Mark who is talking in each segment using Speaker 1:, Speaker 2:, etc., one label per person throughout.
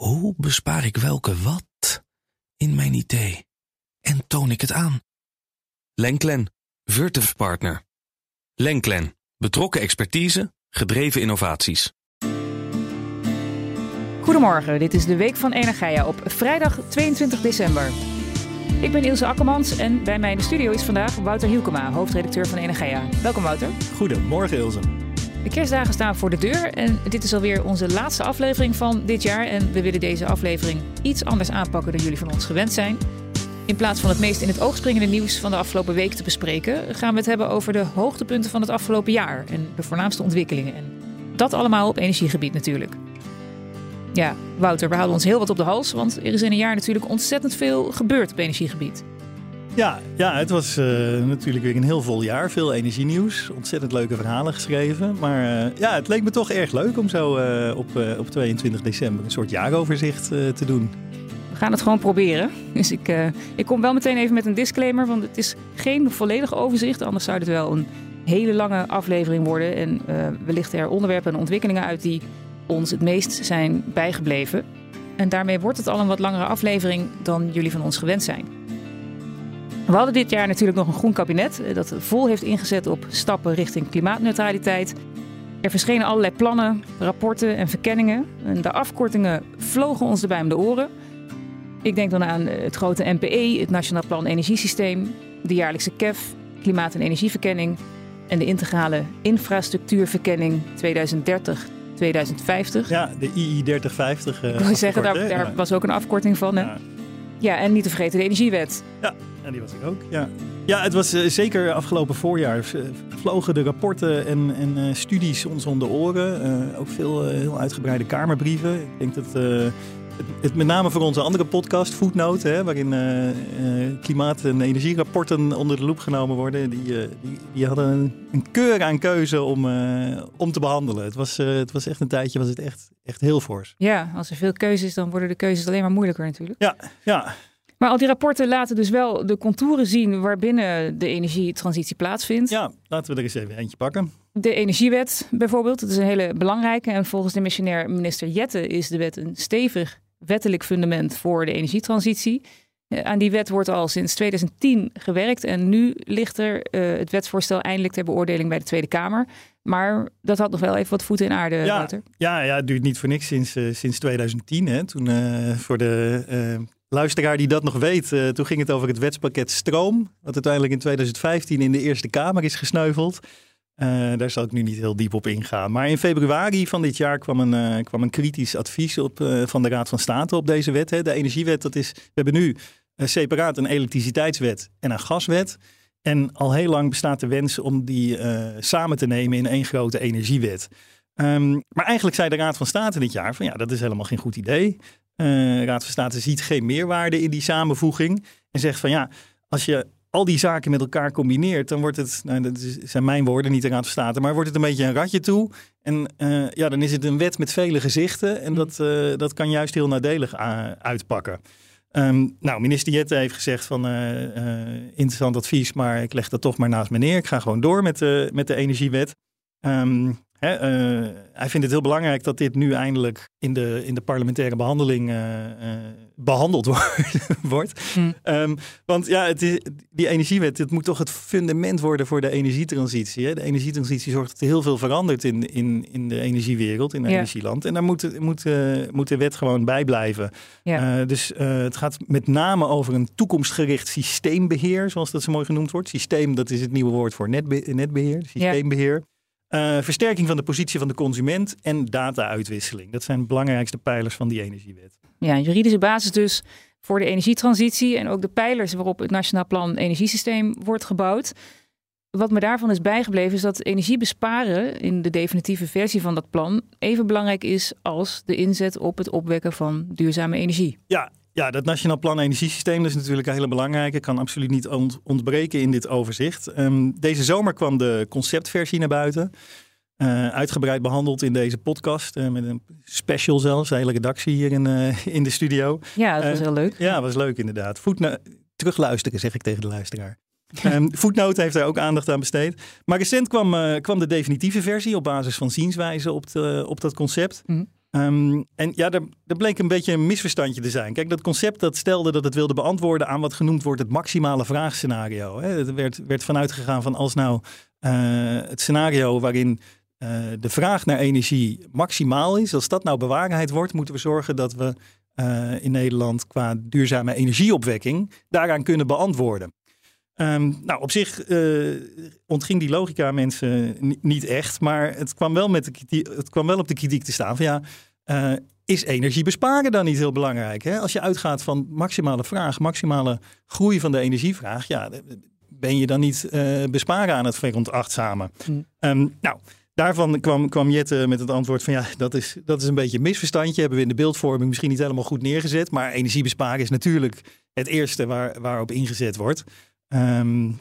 Speaker 1: Hoe bespaar ik welke wat in mijn idee? En toon ik het aan? Lenklen, Virtuf Partner. Lenklen, betrokken expertise, gedreven innovaties.
Speaker 2: Goedemorgen, dit is de Week van Energia op vrijdag 22 december. Ik ben Ilse Akkermans en bij mij in de studio is vandaag Wouter Hielkema, hoofdredacteur van Energia. Welkom Wouter.
Speaker 3: Goedemorgen Ilse.
Speaker 2: De kerstdagen staan voor de deur en dit is alweer onze laatste aflevering van dit jaar. En we willen deze aflevering iets anders aanpakken dan jullie van ons gewend zijn. In plaats van het meest in het oog springende nieuws van de afgelopen week te bespreken, gaan we het hebben over de hoogtepunten van het afgelopen jaar en de voornaamste ontwikkelingen. En dat allemaal op energiegebied natuurlijk. Ja, Wouter, we houden ons heel wat op de hals, want er is in een jaar natuurlijk ontzettend veel gebeurd op energiegebied.
Speaker 3: Ja, ja het was uh, natuurlijk weer een heel vol jaar. Veel energienieuws. Ontzettend leuke verhalen geschreven. Maar uh, ja, het leek me toch erg leuk om zo uh, op, op 22 december een soort jaaroverzicht te doen.
Speaker 2: We gaan het gewoon proberen. Dus ik, ik kom wel meteen even met een disclaimer. Want het is geen volledig overzicht. Anders zou het wel een hele lange aflevering worden. En wellicht er onderwerpen en ontwikkelingen uit die ons het meest zijn bijgebleven. En daarmee wordt het al een wat langere aflevering dan jullie van ons gewend zijn. We hadden dit jaar natuurlijk nog een groen kabinet eh, dat vol heeft ingezet op stappen richting klimaatneutraliteit. Er verschenen allerlei plannen, rapporten en verkenningen. En de afkortingen vlogen ons erbij om de oren. Ik denk dan aan het grote NPE, het Nationaal Plan Energiesysteem, de jaarlijkse KEF, Klimaat- en Energieverkenning en de integrale infrastructuurverkenning 2030 2050.
Speaker 3: Ja, de II 3050.
Speaker 2: Uh, ik wil zeggen, daar, daar was ook een afkorting van. Hè? Ja. ja. en niet te vergeten de energiewet.
Speaker 3: Ja, en die was ik ook. Ja, ja het was uh, zeker afgelopen voorjaar. Uh, vlogen de rapporten en, en uh, studies ons om de oren. ook veel heel uitgebreide kamerbrieven. Ik denk dat het, met name voor onze andere podcast, Footnote, hè, waarin uh, uh, klimaat- en energierapporten onder de loep genomen worden, die, uh, die, die, hadden een, een, keur aan keuze om, om te behandelen. Het was, het was echt een tijdje, was het echt, echt heel fors.
Speaker 2: Ja, als er veel keuze is, dan worden de keuzes alleen maar moeilijker natuurlijk.
Speaker 3: Ja, ja.
Speaker 2: Maar al die rapporten laten dus wel de contouren zien waarbinnen de energietransitie plaatsvindt.
Speaker 3: Ja, laten we er eens even eentje pakken.
Speaker 2: De energiewet bijvoorbeeld, dat is een hele belangrijke. En volgens de missionair minister Jette is de wet een stevig wettelijk fundament voor de energietransitie. Uh, aan die wet wordt al sinds 2010 gewerkt en nu ligt er uh, het wetsvoorstel eindelijk ter beoordeling bij de Tweede Kamer. Maar dat had nog wel even wat voeten in aarde,
Speaker 3: ja,
Speaker 2: Wouter.
Speaker 3: Ja, ja, het duurt niet voor niks sinds, uh, sinds 2010. Hè, toen voor de luisteraar die dat nog weet, toen ging het over het wetspakket Stroom. Wat uiteindelijk in 2015 in de Eerste Kamer is gesneuveld. Uh, daar zal ik nu niet heel diep op ingaan. Maar in februari van dit jaar kwam een, uh, kwam een kritisch advies op, van de Raad van State op deze wet. Hè. De energiewet, dat is, we hebben nu separaat een elektriciteitswet en een gaswet. En al heel lang bestaat de wens om die samen te nemen in één grote energiewet. Um, maar eigenlijk zei de Raad van State dit jaar van ja, dat is helemaal geen goed idee. De Raad van State ziet geen meerwaarde in die samenvoeging. En zegt van ja, als je al die zaken met elkaar combineert, dan wordt het, nou, dat zijn mijn woorden, niet eraan te staten, maar wordt het een beetje een ratje toe. En uh, ja, dan is het een wet met vele gezichten en dat, uh, dat kan juist heel nadelig uitpakken. Um, nou, minister Jette heeft gezegd van uh, interessant advies, maar ik leg dat toch maar naast me neer. Ik ga gewoon door met de, met de energiewet. Um, He, uh, hij vindt het heel belangrijk dat dit nu eindelijk in de, in de parlementaire behandeling uh, uh, behandeld wordt. Mm. Um, want ja, het is, die energiewet, het moet toch het fundament worden voor de energietransitie. Hè? De energietransitie zorgt dat er heel veel verandert in, in, in de energiewereld, in het ja. energieland. En daar moet, moet, moet de wet gewoon bij blijven. Ja. dus het gaat met name over een toekomstgericht systeembeheer, zoals dat zo mooi genoemd wordt. Systeem, dat is het nieuwe woord voor netbe netbeheer, systeembeheer. Uh, versterking van de positie van de consument en data-uitwisseling. Dat zijn de belangrijkste pijlers van die energiewet.
Speaker 2: Ja, een juridische basis dus voor de energietransitie en ook de pijlers waarop het Nationaal Plan Energiesysteem wordt gebouwd. Wat me daarvan is bijgebleven is dat energie besparen in de definitieve versie van dat plan even belangrijk is als de inzet op het opwekken van duurzame energie.
Speaker 3: Ja, ja, dat Nationaal Plan Energiesysteem is natuurlijk een hele belangrijke. Kan absoluut niet ontbreken in dit overzicht. Um, deze zomer kwam de conceptversie naar buiten. Uh, uitgebreid behandeld in deze podcast. Uh, met een special zelfs. De hele redactie hier in, uh, in de studio.
Speaker 2: Ja, dat was heel leuk.
Speaker 3: Ja, dat was leuk inderdaad. Voetno terugluisteren zeg ik tegen de luisteraar. um, Footnote heeft daar ook aandacht aan besteed. Maar recent kwam, kwam de definitieve versie op basis van zienswijze op, de, op dat concept. Mm. Ehm, en ja, er, bleek een beetje een misverstandje te zijn. Kijk, dat concept dat stelde dat het wilde beantwoorden aan wat genoemd wordt het maximale vraagscenario. Hè. Er werd, werd vanuit gegaan van als nou uh, het scenario waarin uh, de vraag naar energie maximaal is, als dat nou bewaarheid wordt, moeten we zorgen dat we uh, in Nederland qua duurzame energieopwekking daaraan kunnen beantwoorden. Um, nou, op zich uh, ontging die logica mensen niet echt, maar het kwam wel, met de, het kwam wel op de kritiek te staan van ja, uh, is energie besparen dan niet heel belangrijk? Hè? Als je uitgaat van maximale vraag, maximale groei van de energievraag, ja, ben je dan niet uh, besparen aan het veronachtzamen? Mm. Um, nou, daarvan kwam, kwam Jette met het antwoord van ja, dat is, dat is een beetje een misverstandje. Hebben we in de beeldvorming misschien niet helemaal goed neergezet. Maar energiebesparen is natuurlijk het eerste waar, waarop ingezet wordt. Um,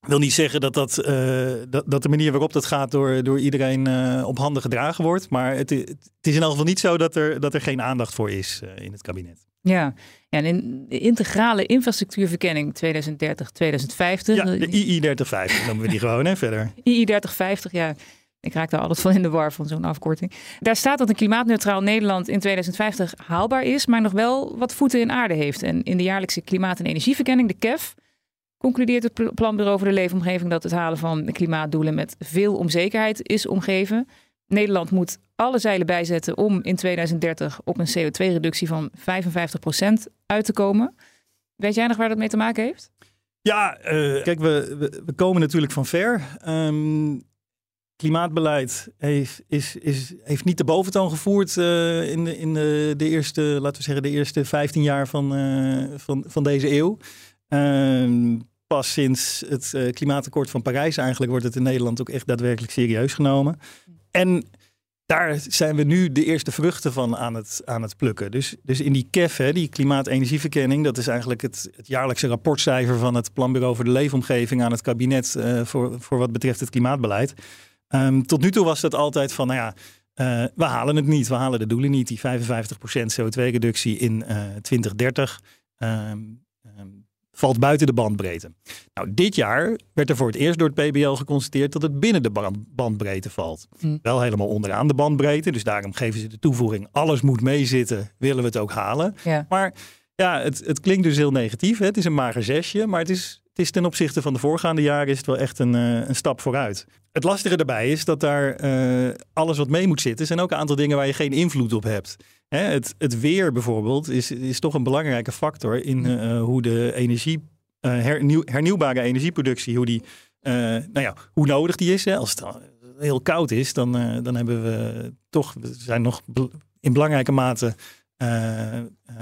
Speaker 3: wil niet zeggen dat, dat, uh, dat, dat, de manier waarop dat gaat door, door iedereen uh, op handen gedragen wordt. Maar het, het, is in elk geval niet zo dat er, dat er geen aandacht voor is uh, in het kabinet.
Speaker 2: Ja, ja en in de integrale infrastructuurverkenning 2030-2050.
Speaker 3: Ja, de II-3050 noemen we die gewoon hè, verder.
Speaker 2: II-3050, ja. Ik raak daar altijd van in de war van zo'n afkorting. Daar staat dat een klimaatneutraal Nederland in 2050 haalbaar is, maar nog wel wat voeten in aarde heeft. En in de jaarlijkse klimaat- en energieverkenning, de KEF, concludeert het Planbureau voor de Leefomgeving dat het halen van klimaatdoelen met veel onzekerheid is omgeven. Nederland moet alle zeilen bijzetten om in 2030 op een CO2-reductie van 55% uit te komen. Weet jij nog waar dat mee te maken heeft?
Speaker 3: Ja, uh, kijk, we, we, komen natuurlijk van ver. Um, klimaatbeleid heeft, is, is, heeft niet de boventoon gevoerd uh, in, de, in de, de, eerste, laten we zeggen, de eerste 15 jaar van, uh, van, van deze eeuw. Uh, pas sinds het uh, klimaatakkoord van Parijs eigenlijk wordt het in Nederland ook echt daadwerkelijk serieus genomen. En daar zijn we nu de eerste vruchten van aan het, aan het plukken. Dus, dus in die KEF, hè, die klimaat-energieverkenning, dat is eigenlijk het, het, jaarlijkse rapportcijfer van het Planbureau voor de Leefomgeving aan het kabinet uh, voor, voor wat betreft het klimaatbeleid. Um, tot nu toe was dat altijd van, nou ja, uh, we halen het niet, we halen de doelen niet, die 55% CO2-reductie in 2030. Um, um, valt buiten de bandbreedte. Nou, dit jaar werd er voor het eerst door het PBL geconstateerd dat het binnen de bandbreedte valt. Hm. Wel helemaal onderaan de bandbreedte, dus daarom geven ze de toevoeging: alles moet meezitten, willen we het ook halen. Ja. Maar ja, het, het klinkt dus heel negatief. Hè? Het is een mager zesje, maar het is, het is ten opzichte van de voorgaande jaren is het wel echt een, uh, een stap vooruit. Het lastige daarbij is dat daar uh, alles wat mee moet zitten, zijn ook een aantal dingen waar je geen invloed op hebt. Hè, het, het weer bijvoorbeeld is, is toch een belangrijke factor in uh, hoe de energie, hernieuw, hernieuwbare energieproductie, hoe, die, nou ja, hoe nodig die is. Hè. Als het heel koud is, dan, dan hebben we toch, we zijn nog in belangrijke mate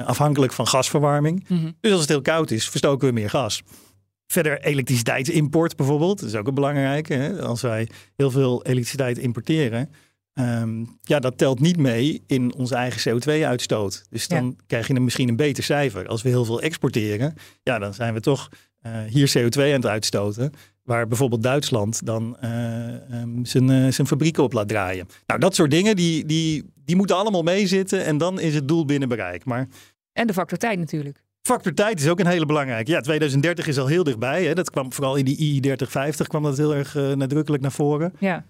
Speaker 3: afhankelijk van gasverwarming. Mm -hmm. Dus als het heel koud is, verstoken we meer gas. Verder elektriciteitsimport bijvoorbeeld, dat is ook een belangrijke. Hè? Als wij heel veel elektriciteit importeren, um, ja, dat telt niet mee in onze eigen CO2-uitstoot. Dus dan ja. krijg je misschien een beter cijfer. Als we heel veel exporteren, ja, dan zijn we toch uh, hier CO2 aan het uitstoten. Waar bijvoorbeeld Duitsland dan uh, um, zijn, uh, zijn fabrieken op laat draaien. Nou, dat soort dingen, die, die, die moeten allemaal meezitten. En dan is het doel binnen bereik. Maar...
Speaker 2: En de factor tijd natuurlijk.
Speaker 3: Factor tijd is ook een hele belangrijke. Ja, 2030 is al heel dichtbij. Hè. Dat kwam vooral in die I3050 kwam dat heel erg nadrukkelijk naar voren.
Speaker 2: Ja.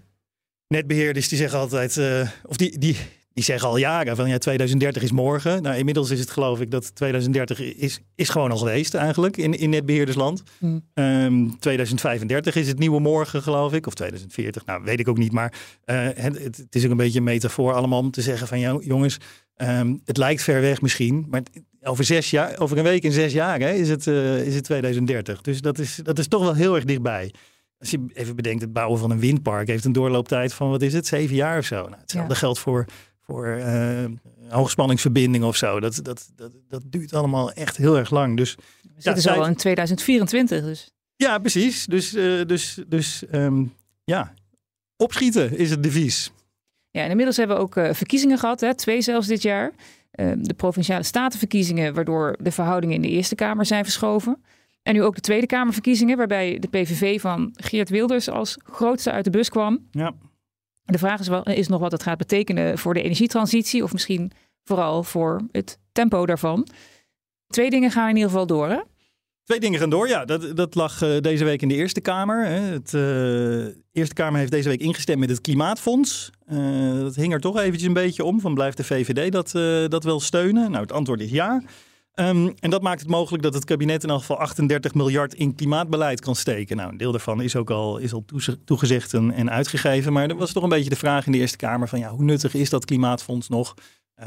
Speaker 3: Netbeheerders die zeggen altijd, uh, of die, die, die zeggen al jaren van ja, 2030 is morgen. Nou, inmiddels is het geloof ik dat 2030 is, is gewoon al geweest eigenlijk in, in netbeheerdersland. Hmm. Um, 2035 is het nieuwe morgen geloof ik, of 2040, nou weet ik ook niet. Maar uh, het, het, is ook een beetje een metafoor allemaal om te zeggen van ja, jongens, um, het lijkt ver weg misschien, maar over zes jaar, over een week en zes jaar hè, is, het, uh, is het 2030. Dus dat is, dat is toch wel heel erg dichtbij. Als je even bedenkt, het bouwen van een windpark heeft een doorlooptijd van, wat is het, zeven jaar of zo. Nou, hetzelfde ja. geldt voor, voor uh, hoogspanningsverbindingen of zo. Dat, dat, dat, dat duurt allemaal echt heel erg lang. Dus,
Speaker 2: We zitten zo in 2024 dus.
Speaker 3: Ja, precies. Dus, uh, dus, dus um, ja, opschieten is het devies.
Speaker 2: Ja, en inmiddels hebben we ook uh, verkiezingen gehad, hè, twee zelfs dit jaar. de provinciale statenverkiezingen, waardoor de verhoudingen in de Eerste Kamer zijn verschoven. En nu ook de Tweede Kamerverkiezingen, waarbij de PVV van Geert Wilders als grootste uit de bus kwam.
Speaker 3: Ja.
Speaker 2: De vraag is, wel, is nog wat het gaat betekenen voor de energietransitie, of misschien vooral voor het tempo daarvan. Twee dingen gaan in ieder geval door. Hè?
Speaker 3: Twee dingen gaan door. Ja, dat, dat lag uh, deze week in de Eerste Kamer. Hè. Het, uh, Eerste Kamer heeft deze week ingestemd met het Klimaatfonds. Uh, dat hing er toch eventjes een beetje om. Van blijft de VVD dat, dat wel steunen? Nou, het antwoord is ja. Um, en dat maakt het mogelijk dat het kabinet in elk geval 38 miljard in klimaatbeleid kan steken. Nou, een deel daarvan is ook al, is al toegezegd en, en uitgegeven. Maar er was toch een beetje de vraag in de Eerste Kamer van ja, hoe nuttig is dat klimaatfonds nog?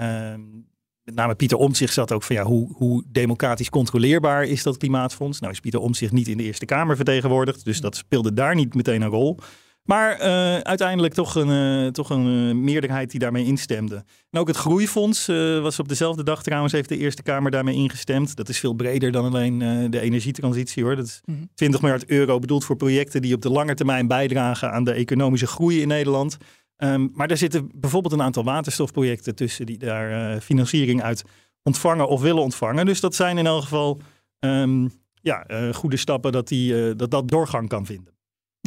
Speaker 3: Um, met name Pieter Omtzigt zat ook van ja, hoe, hoe democratisch controleerbaar is dat klimaatfonds? Nou is Pieter Omtzigt niet in de Eerste Kamer vertegenwoordigd, dus dat speelde daar niet meteen een rol. Maar uh, uiteindelijk toch een, uh, toch een uh, meerderheid die daarmee instemde. En ook het Groeifonds was op dezelfde dag trouwens, heeft de Eerste Kamer daarmee ingestemd. Dat is veel breder dan alleen de energietransitie hoor. Dat is 20 mhm. miljard euro bedoeld voor projecten die op de lange termijn bijdragen aan de economische groei in Nederland. Um, maar daar zitten bijvoorbeeld een aantal waterstofprojecten tussen die daar financiering uit ontvangen of willen ontvangen. Dus dat zijn in elk geval um, ja, goede stappen dat, die, dat dat doorgang kan vinden.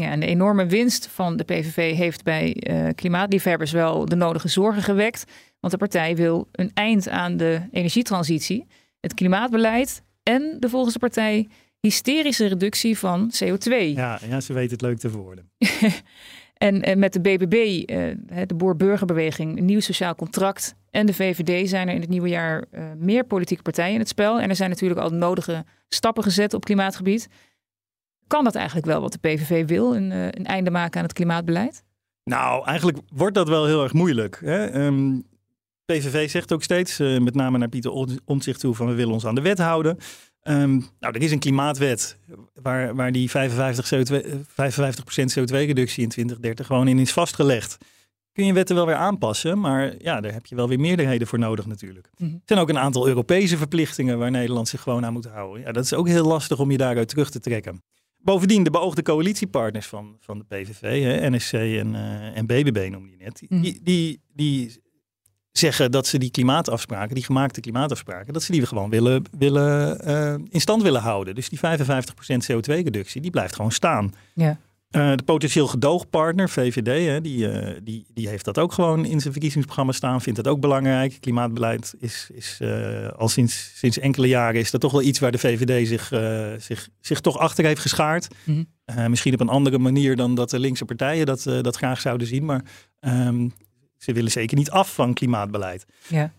Speaker 2: Ja, en de enorme winst van de PVV heeft bij uh, klimaatliefhebbers wel de nodige zorgen gewekt. Want de partij wil een eind aan de energietransitie, het klimaatbeleid en de volgens de partij hysterische reductie van CO2.
Speaker 3: Ja, ja ze weten het leuk te verwoorden.
Speaker 2: en, en, met de BBB, uh, eh, de Boer-Burgerbeweging, een nieuw sociaal contract en de VVD zijn er in het nieuwe jaar uh, meer politieke partijen in het spel. En er zijn natuurlijk al nodige stappen gezet op klimaatgebied. Kan dat eigenlijk wel wat de PVV wil, een, uh, een einde maken aan het klimaatbeleid?
Speaker 3: Nou, eigenlijk wordt dat wel heel erg moeilijk. Hè? Um, PVV zegt ook steeds, uh, met name naar Pieter Omtzigt toe, van we willen ons aan de wet houden. Um, nou, er is een klimaatwet waar, waar die 55, CO2, 55% CO2-reductie in 2030 gewoon in is vastgelegd. Kun je wetten wel weer aanpassen, maar ja, daar heb je wel weer meerderheden voor nodig natuurlijk. Mm Er zijn ook een aantal Europese verplichtingen waar Nederland zich gewoon aan moet houden. Ja, dat is ook heel lastig om je daaruit terug te trekken. Bovendien, de beoogde coalitiepartners van, van de PVV, hè, NSC en, uh, en BBB noemde je net,
Speaker 2: mm.
Speaker 3: die, die, die zeggen dat ze die klimaatafspraken, die gemaakte klimaatafspraken, dat ze die gewoon willen, willen uh, in stand willen houden. Dus die 55% CO2-reductie, die blijft gewoon staan.
Speaker 2: Ja.
Speaker 3: Uh, de potentieel gedoogpartner, VVD, hè, die, uh, die, die heeft dat ook gewoon in zijn verkiezingsprogramma staan, vindt dat ook belangrijk. Klimaatbeleid is, is uh, al sinds, sinds enkele jaren is dat toch wel iets waar de VVD zich, zich, zich toch achter heeft geschaard.
Speaker 2: Mm
Speaker 3: -hmm. misschien op een andere manier dan dat de linkse partijen dat, dat graag zouden zien, maar um, ze willen zeker niet af van klimaatbeleid.
Speaker 2: Ja.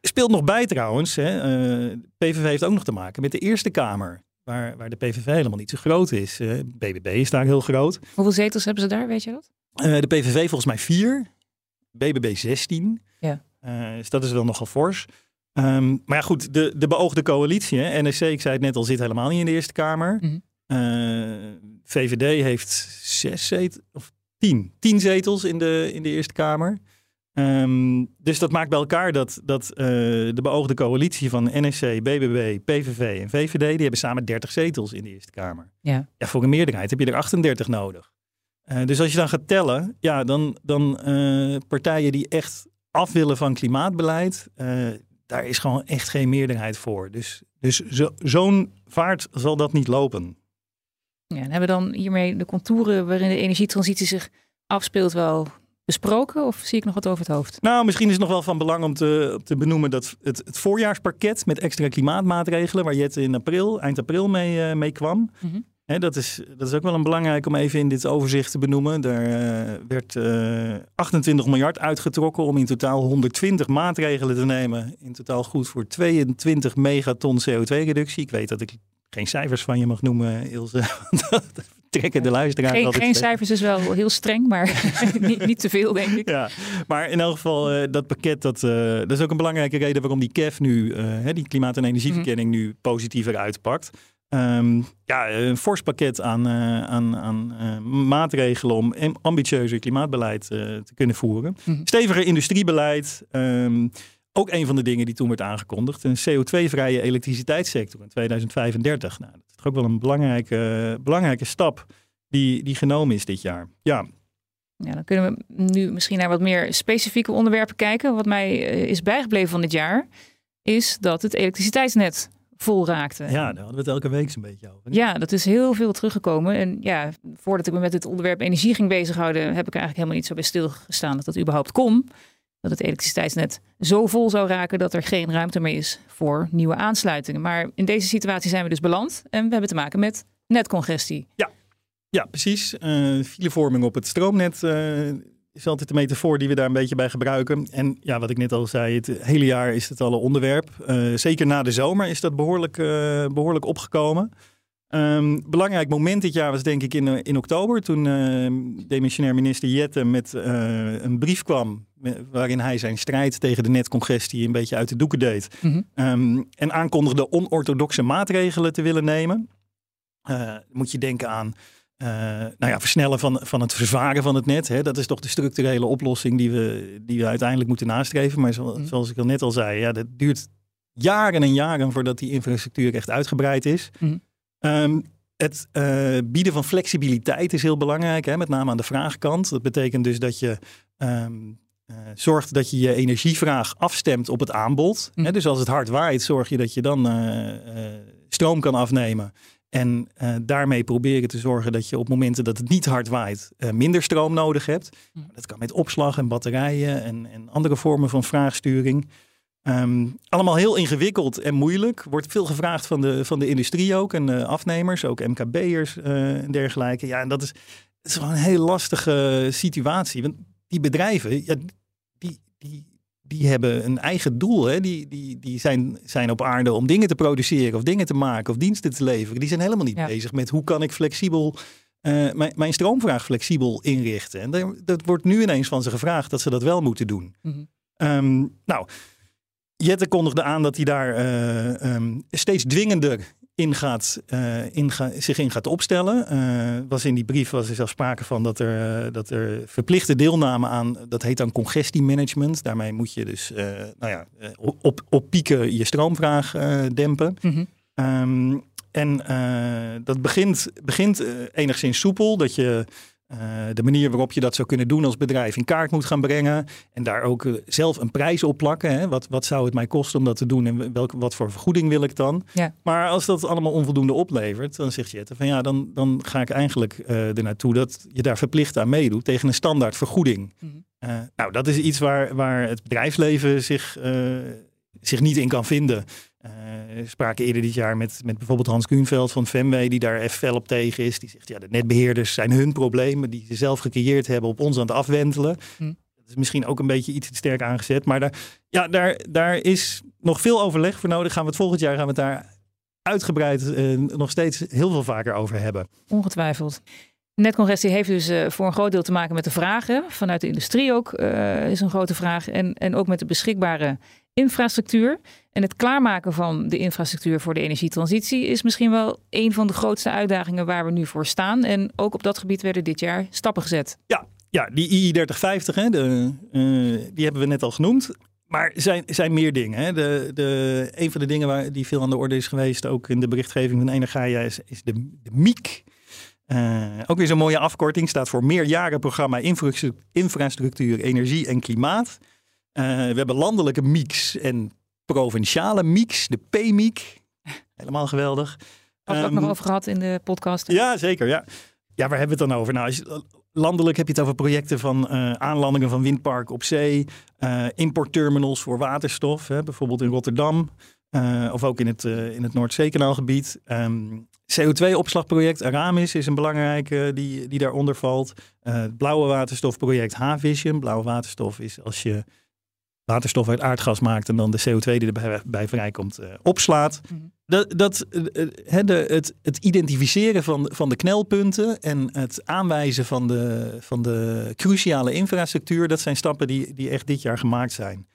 Speaker 3: Speelt nog bij trouwens, hè, PVV heeft ook nog te maken met de Eerste Kamer. Waar, waar de PVV helemaal niet zo groot is. Uh, BBB is daar heel groot.
Speaker 2: Hoeveel zetels hebben ze daar, weet je dat?
Speaker 3: Uh, de PVV volgens mij vier. BBB 16.
Speaker 2: Ja.
Speaker 3: Uh, dus dat is wel nogal fors. Um, maar ja, goed, de, de beoogde coalitie, hè, NSC, ik zei het net al, zit helemaal niet in de Eerste Kamer.
Speaker 2: Mm
Speaker 3: -hmm. VVD heeft zes zetels, of tien, tien zetels in de, in de Eerste Kamer. Um, dus dat maakt bij elkaar dat, dat uh, de beoogde coalitie van NSC, BBB, PVV en VVD, die hebben samen 30 zetels in de Eerste Kamer.
Speaker 2: Ja.
Speaker 3: ja voor een meerderheid heb je er 38 nodig. Uh, dus als je dan gaat tellen, ja, dan, dan uh, partijen die echt af willen van klimaatbeleid, daar is gewoon echt geen meerderheid voor. Dus, dus zo, zo'n vaart zal dat niet lopen.
Speaker 2: Ja, en hebben we dan hiermee de contouren waarin de energietransitie zich afspeelt wel besproken of zie ik nog wat over het hoofd?
Speaker 3: Nou, misschien is het nog wel van belang om te, te benoemen dat het, het voorjaarspakket met extra klimaatmaatregelen, waar Jette in april, eind april mee, uh, mee kwam.
Speaker 2: Mm -hmm.
Speaker 3: Hè, dat, is, dat is ook wel een belangrijk om even in dit overzicht te benoemen. Daar uh, werd uh, 28 miljard uitgetrokken om in totaal 120 maatregelen te nemen. In totaal goed voor 22 megaton CO2-reductie. Ik weet dat ik geen cijfers van je mag noemen, Ilse. trekken de luisteraar
Speaker 2: Geen, geen cijfers is wel heel streng, maar niet, niet, te veel, denk ik.
Speaker 3: Ja, maar in elk geval uh, dat pakket, dat, uh, dat is ook een belangrijke reden waarom die KEF nu, uh, die klimaat- en energieverkenning, mm. nu positiever uitpakt. Um, ja, een fors pakket aan, aan, aan maatregelen om ambitieuzer klimaatbeleid te kunnen voeren.
Speaker 2: Mm.
Speaker 3: Steviger industriebeleid. Um, ook een van de dingen die toen werd aangekondigd. Een CO2-vrije elektriciteitssector in 2035. Nou, dat is ook wel een belangrijke, belangrijke stap die, die genomen is dit jaar. Ja.
Speaker 2: Ja, dan kunnen we nu misschien naar wat meer specifieke onderwerpen kijken. Wat mij is bijgebleven van dit jaar, is dat het elektriciteitsnet vol raakte.
Speaker 3: Ja, daar hadden we het elke week zo'n beetje over.
Speaker 2: Ja, dat is heel veel teruggekomen. En ja, voordat ik me met het onderwerp energie ging bezighouden, heb ik eigenlijk helemaal niet zo bij stilgestaan dat dat überhaupt kon. Dat het elektriciteitsnet zo vol zou raken dat er geen ruimte meer is voor nieuwe aansluitingen. Maar in deze situatie zijn we dus beland en we hebben te maken met netcongestie.
Speaker 3: Ja, ja precies. Uh, filevorming op het stroomnet uh, is altijd de metafoor die we daar een beetje bij gebruiken. En ja, wat ik net al zei, het hele jaar is het al een onderwerp. Uh, zeker na de zomer is dat behoorlijk, behoorlijk opgekomen. Um, belangrijk moment dit jaar was denk ik in, in oktober, toen uh, demissionair minister Jette met uh, een brief kwam waarin hij zijn strijd tegen de netcongestie een beetje uit de doeken deed. Mm um, en aankondigde onorthodoxe maatregelen te willen nemen. Uh, moet je denken aan nou ja, versnellen van, van het verzwaren van het net. Hè. Dat is toch de structurele oplossing die we, die we uiteindelijk moeten nastreven. Maar zo, mm zoals ik al net al zei, ja, dat duurt jaren en jaren voordat die infrastructuur echt uitgebreid is. Mm Um, het uh, bieden van flexibiliteit is heel belangrijk, hè, met name aan de vraagkant. Dat betekent dus dat je um, uh, zorgt dat je je energievraag afstemt op het aanbod. Mm. Hè, dus als het hard waait, zorg je dat je dan uh, stroom kan afnemen. En daarmee proberen te zorgen dat je op momenten dat het niet hard waait, minder stroom nodig hebt. Mm. Dat kan met opslag en batterijen en, en andere vormen van vraagsturing. Um, allemaal heel ingewikkeld en moeilijk. Wordt veel gevraagd van de, van de industrie ook en de afnemers, ook MKB'ers uh, en dergelijke. Ja, en dat is, is wel een heel lastige situatie. Want die bedrijven, ja, die, die, die hebben een eigen doel. Hè? Die, die, die zijn, zijn op aarde om dingen te produceren of dingen te maken of diensten te leveren. Die zijn helemaal niet bezig met hoe kan ik flexibel uh, mijn, mijn stroomvraag flexibel inrichten. En dat, dat, wordt nu ineens van ze gevraagd dat ze dat wel moeten doen. Mm -hmm. um, nou, Jette kondigde aan dat hij daar uh, um, steeds dwingender in gaat, uh, in ga, zich in gaat opstellen. Uh, was in die brief was er zelfs sprake van dat er, dat er verplichte deelname aan, dat heet dan congestiemanagement. Daarmee moet je dus nou ja, op, op pieken je stroomvraag dempen. Mm -hmm. um, en dat begint, begint enigszins soepel, dat je uh, de manier waarop je dat zou kunnen doen als bedrijf in kaart moet gaan brengen. En daar ook uh, zelf een prijs op plakken. Hè? Wat, wat zou het mij kosten om dat te doen en welke, wat voor vergoeding wil ik dan? Ja. Maar als dat allemaal onvoldoende oplevert, dan zegt Jette van ja, dan, dan ga ik eigenlijk uh, er naartoe dat je daar verplicht aan meedoet tegen een standaard vergoeding. Mm -hmm. nou, dat is iets waar, waar het bedrijfsleven zich, zich niet in kan vinden. Uh, spraken eerder dit jaar met, met bijvoorbeeld Hans Kuhnveld van Femway, die daar even fel op tegen is. Die zegt, ja, de netbeheerders zijn hun problemen die ze zelf gecreëerd hebben op ons aan het afwentelen. Hm. Dat is misschien ook een beetje iets te sterk aangezet. Maar daar, ja, daar, daar is nog veel overleg voor nodig. Gaan we het volgend jaar gaan we het daar uitgebreid uh, nog steeds heel veel vaker over hebben.
Speaker 2: Ongetwijfeld. Netcongestie heeft dus uh, voor een groot deel te maken met de vragen. Vanuit de industrie ook uh, is een grote vraag. En, en ook met de beschikbare infrastructuur. En het klaarmaken van de infrastructuur voor de energietransitie is misschien wel een van de grootste uitdagingen waar we nu voor staan. En ook op dat gebied werden dit jaar stappen gezet.
Speaker 3: Ja, ja die II-3050, hè, de, uh, die hebben we net al genoemd. Maar er zijn, zijn meer dingen. Hè. De, de, een van de dingen waar, die veel aan de orde is geweest, ook in de berichtgeving van Energia, is, is de, de MIEK. Uh, ook weer zo'n mooie afkorting, staat voor Meerjarenprogramma Infrastructuur, Energie en Klimaat. Uh, we hebben landelijke mix en provinciale mix, de P-MIEK. Helemaal geweldig.
Speaker 2: Had we um, ook nog ehm, over gehad in de podcast.
Speaker 3: Ja, zeker. Ja. ja, waar hebben we het dan over? Nou, als je, landelijk heb je het over projecten van uh, aanlandingen van windparken op zee, uh, importterminals voor waterstof, hè, bijvoorbeeld in Rotterdam. Uh, of ook in het, in het Noordzeekanaalgebied. Um, CO2-opslagproject Aramis is een belangrijke die, die daaronder valt. het blauwe waterstofproject H-Vision. Blauwe waterstof is als je waterstof uit aardgas maakt en dan de CO2 die erbij vrijkomt uh, opslaat. Mhm. Dat, dat, uh, de, het, het identificeren van, van de knelpunten en het aanwijzen van de, van de cruciale infrastructuur, dat zijn stappen die, die echt dit jaar gemaakt zijn.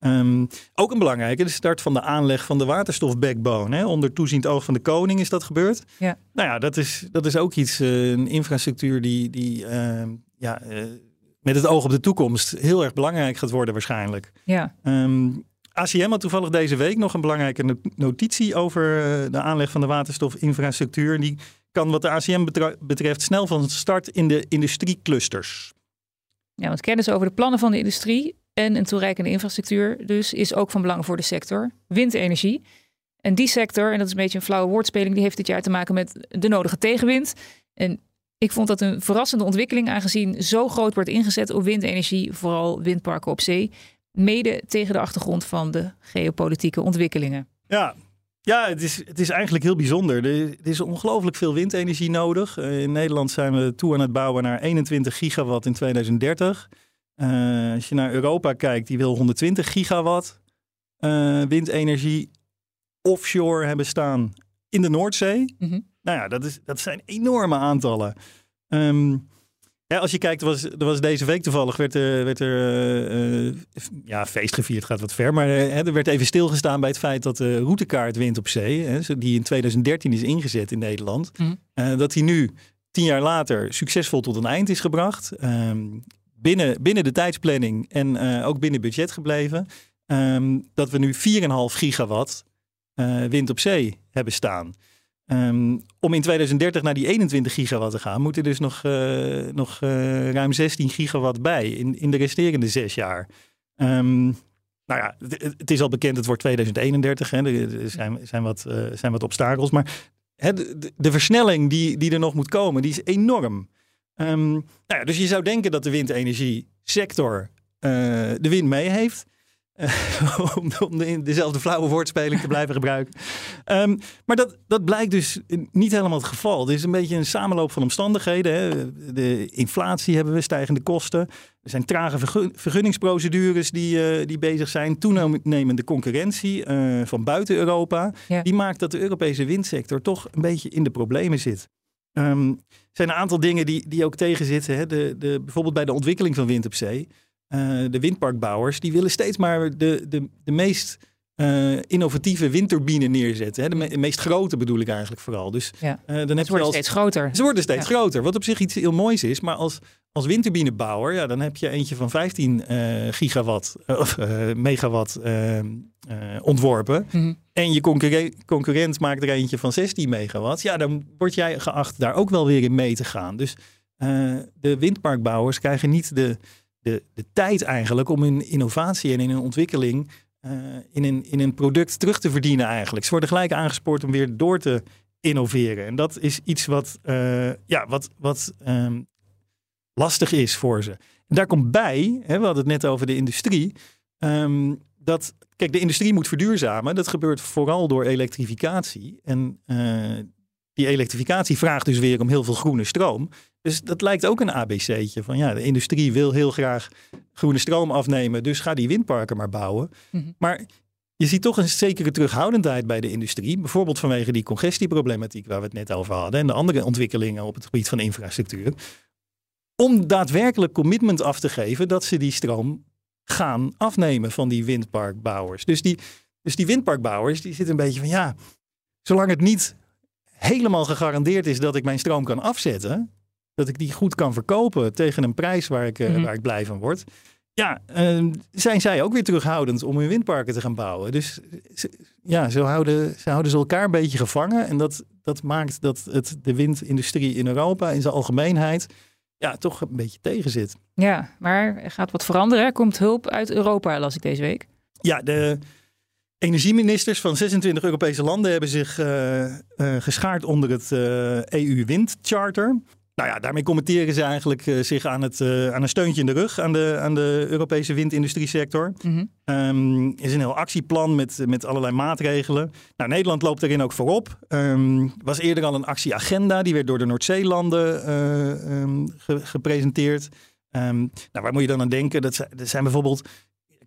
Speaker 3: Um, ook een belangrijke, de start van de aanleg van de waterstofbackbone. Hè. Onder toeziend oog van de koning is dat gebeurd. Ja. Nou ja, dat is, dat is ook iets, uh, een infrastructuur die, die uh, ja, met het oog op de toekomst heel erg belangrijk gaat worden waarschijnlijk. Ja. Um, ehm, ACM had toevallig deze week nog een belangrijke notitie over eh, de aanleg van de waterstofinfrastructuur. Die kan wat de ACM betreft snel van start in de industrieclusters.
Speaker 2: Ja, want kennis over de plannen van de industrie en een toereikende infrastructuur dus is ook van belang voor de sector. Windenergie. En die sector, en dat is een beetje een flauwe woordspeling, die heeft dit jaar te maken met de nodige tegenwind. En ik vond dat een verrassende ontwikkeling, aangezien zo groot wordt ingezet op windenergie, vooral windparken op zee. Mede tegen de achtergrond van de geopolitieke ontwikkelingen.
Speaker 3: Ja, ja, het is, het is eigenlijk heel bijzonder. Er, is ongelooflijk veel windenergie nodig. Eh, in Nederland zijn we toe aan het bouwen naar 21 gigawatt in 2030. Uh, als je naar Europa kijkt, die wil 120 gigawatt uh, windenergie offshore hebben staan in de Noordzee. Mm -hmm. Nou ja, dat, is, dat zijn enorme aantallen. Um, ja, als je kijkt, er was, er was deze week toevallig, werd, er, werd er uh, ja, feest gevierd, gaat wat ver, maar uh, er werd even stilgestaan bij het feit dat de routekaart wind op zee, hè, die in 2013 is ingezet in Nederland, mm. uh, dat die nu tien jaar later succesvol tot een eind is gebracht. Um, binnen, binnen de tijdsplanning en ook binnen budget gebleven. Um, dat we nu 4,5 gigawatt wind op zee hebben staan. Um, om in 2030 naar die 21 gigawatt te gaan, moet er dus nog, uh, nog uh, ruim 16 gigawatt bij in, in de resterende zes jaar. Um, nou ja, het, is al bekend, het wordt 2031. Hè. Er zijn, zijn, wat, uh, zijn wat obstakels. Maar hè, de, de, versnelling die, die er nog moet komen, die is enorm. Um, nou ja, dus je zou denken dat de windenergie sector de wind mee heeft. om, om de, dezelfde flauwe woordspeling te blijven gebruiken. Um, maar dat, dat blijkt dus niet helemaal het geval. Het is een beetje een samenloop van omstandigheden. Hè. De inflatie hebben we, stijgende kosten. Er zijn trage vergunningsprocedures die, uh, die bezig zijn. Toenemende concurrentie uh, van buiten Europa. Ja. Die maakt dat de Europese windsector toch een beetje in de problemen zit. Um, er zijn een aantal dingen die, die ook tegenzitten. Hè. De, de, bijvoorbeeld bij de ontwikkeling van wind op zee. Uh, de windparkbouwers, die willen steeds maar de, de, de meest uh, innovatieve windturbine neerzetten. Hè? De, me de, meest grote bedoel ik eigenlijk vooral. Dus,
Speaker 2: ja. uh, dan heb ze worden steeds groter.
Speaker 3: Ze worden steeds ja. groter, wat op zich iets heel moois is. Maar als, als windturbinebouwer, ja, dan heb je eentje van 15 gigawatt of megawatt ontworpen. Mm -hmm. En je concurrent, concurrent maakt er eentje van 16 megawatt. Ja, dan word jij geacht daar ook wel weer in mee te gaan. Dus de windparkbouwers krijgen niet de de, de tijd eigenlijk om in innovatie en in een ontwikkeling uh, in, een, in een product terug te verdienen eigenlijk. Ze worden gelijk aangespoord om weer door te innoveren. En dat is iets wat, uh, ja, wat, wat um, lastig is voor ze. En daar komt bij, hè, we hadden het net over de industrie, um, dat, kijk, de industrie moet verduurzamen. Dat gebeurt vooral door elektrificatie. En uh, die elektrificatie vraagt dus weer om heel veel groene stroom. Dus dat lijkt ook een ABC'tje. Van ja, de industrie wil heel graag groene stroom afnemen. Dus ga die windparken maar bouwen. Mm -hmm. Maar je ziet toch een zekere terughoudendheid bij de industrie. Bijvoorbeeld vanwege die congestieproblematiek waar we het net over hadden. En de andere ontwikkelingen op het gebied van infrastructuur. Om daadwerkelijk commitment af te geven dat ze die stroom gaan afnemen van die windparkbouwers. Dus die, dus die windparkbouwers die zitten een beetje van ja, zolang het niet helemaal gegarandeerd is dat ik mijn stroom kan afzetten, dat ik die goed kan verkopen tegen een prijs waar ik, mm -hmm. waar ik blij van word. Ja, uh, zijn zij ook weer terughoudend om hun windparken te gaan bouwen. Dus ja, zo houden, ze houden ze elkaar een beetje gevangen. En dat, dat maakt dat het de windindustrie in Europa in zijn algemeenheid ja, toch een beetje tegen zit.
Speaker 2: Ja, maar er gaat wat veranderen. Er komt hulp uit Europa, las ik deze week.
Speaker 3: Ja, de energieministers van 26 Europese landen hebben zich uh, uh, geschaard onder het EU-windcharter. Nou ja, daarmee commenteren ze eigenlijk zich aan, het, aan een steuntje in de rug aan de, aan de Europese windindustriesector. Mm -hmm. um, is een heel actieplan met, met allerlei maatregelen. Nou, Nederland loopt daarin ook voorop. Um, was eerder al een actieagenda, die werd door de Noordzeelanden um, ge gepresenteerd. nou, waar moet je dan aan denken? Dat zijn, dat zijn bijvoorbeeld,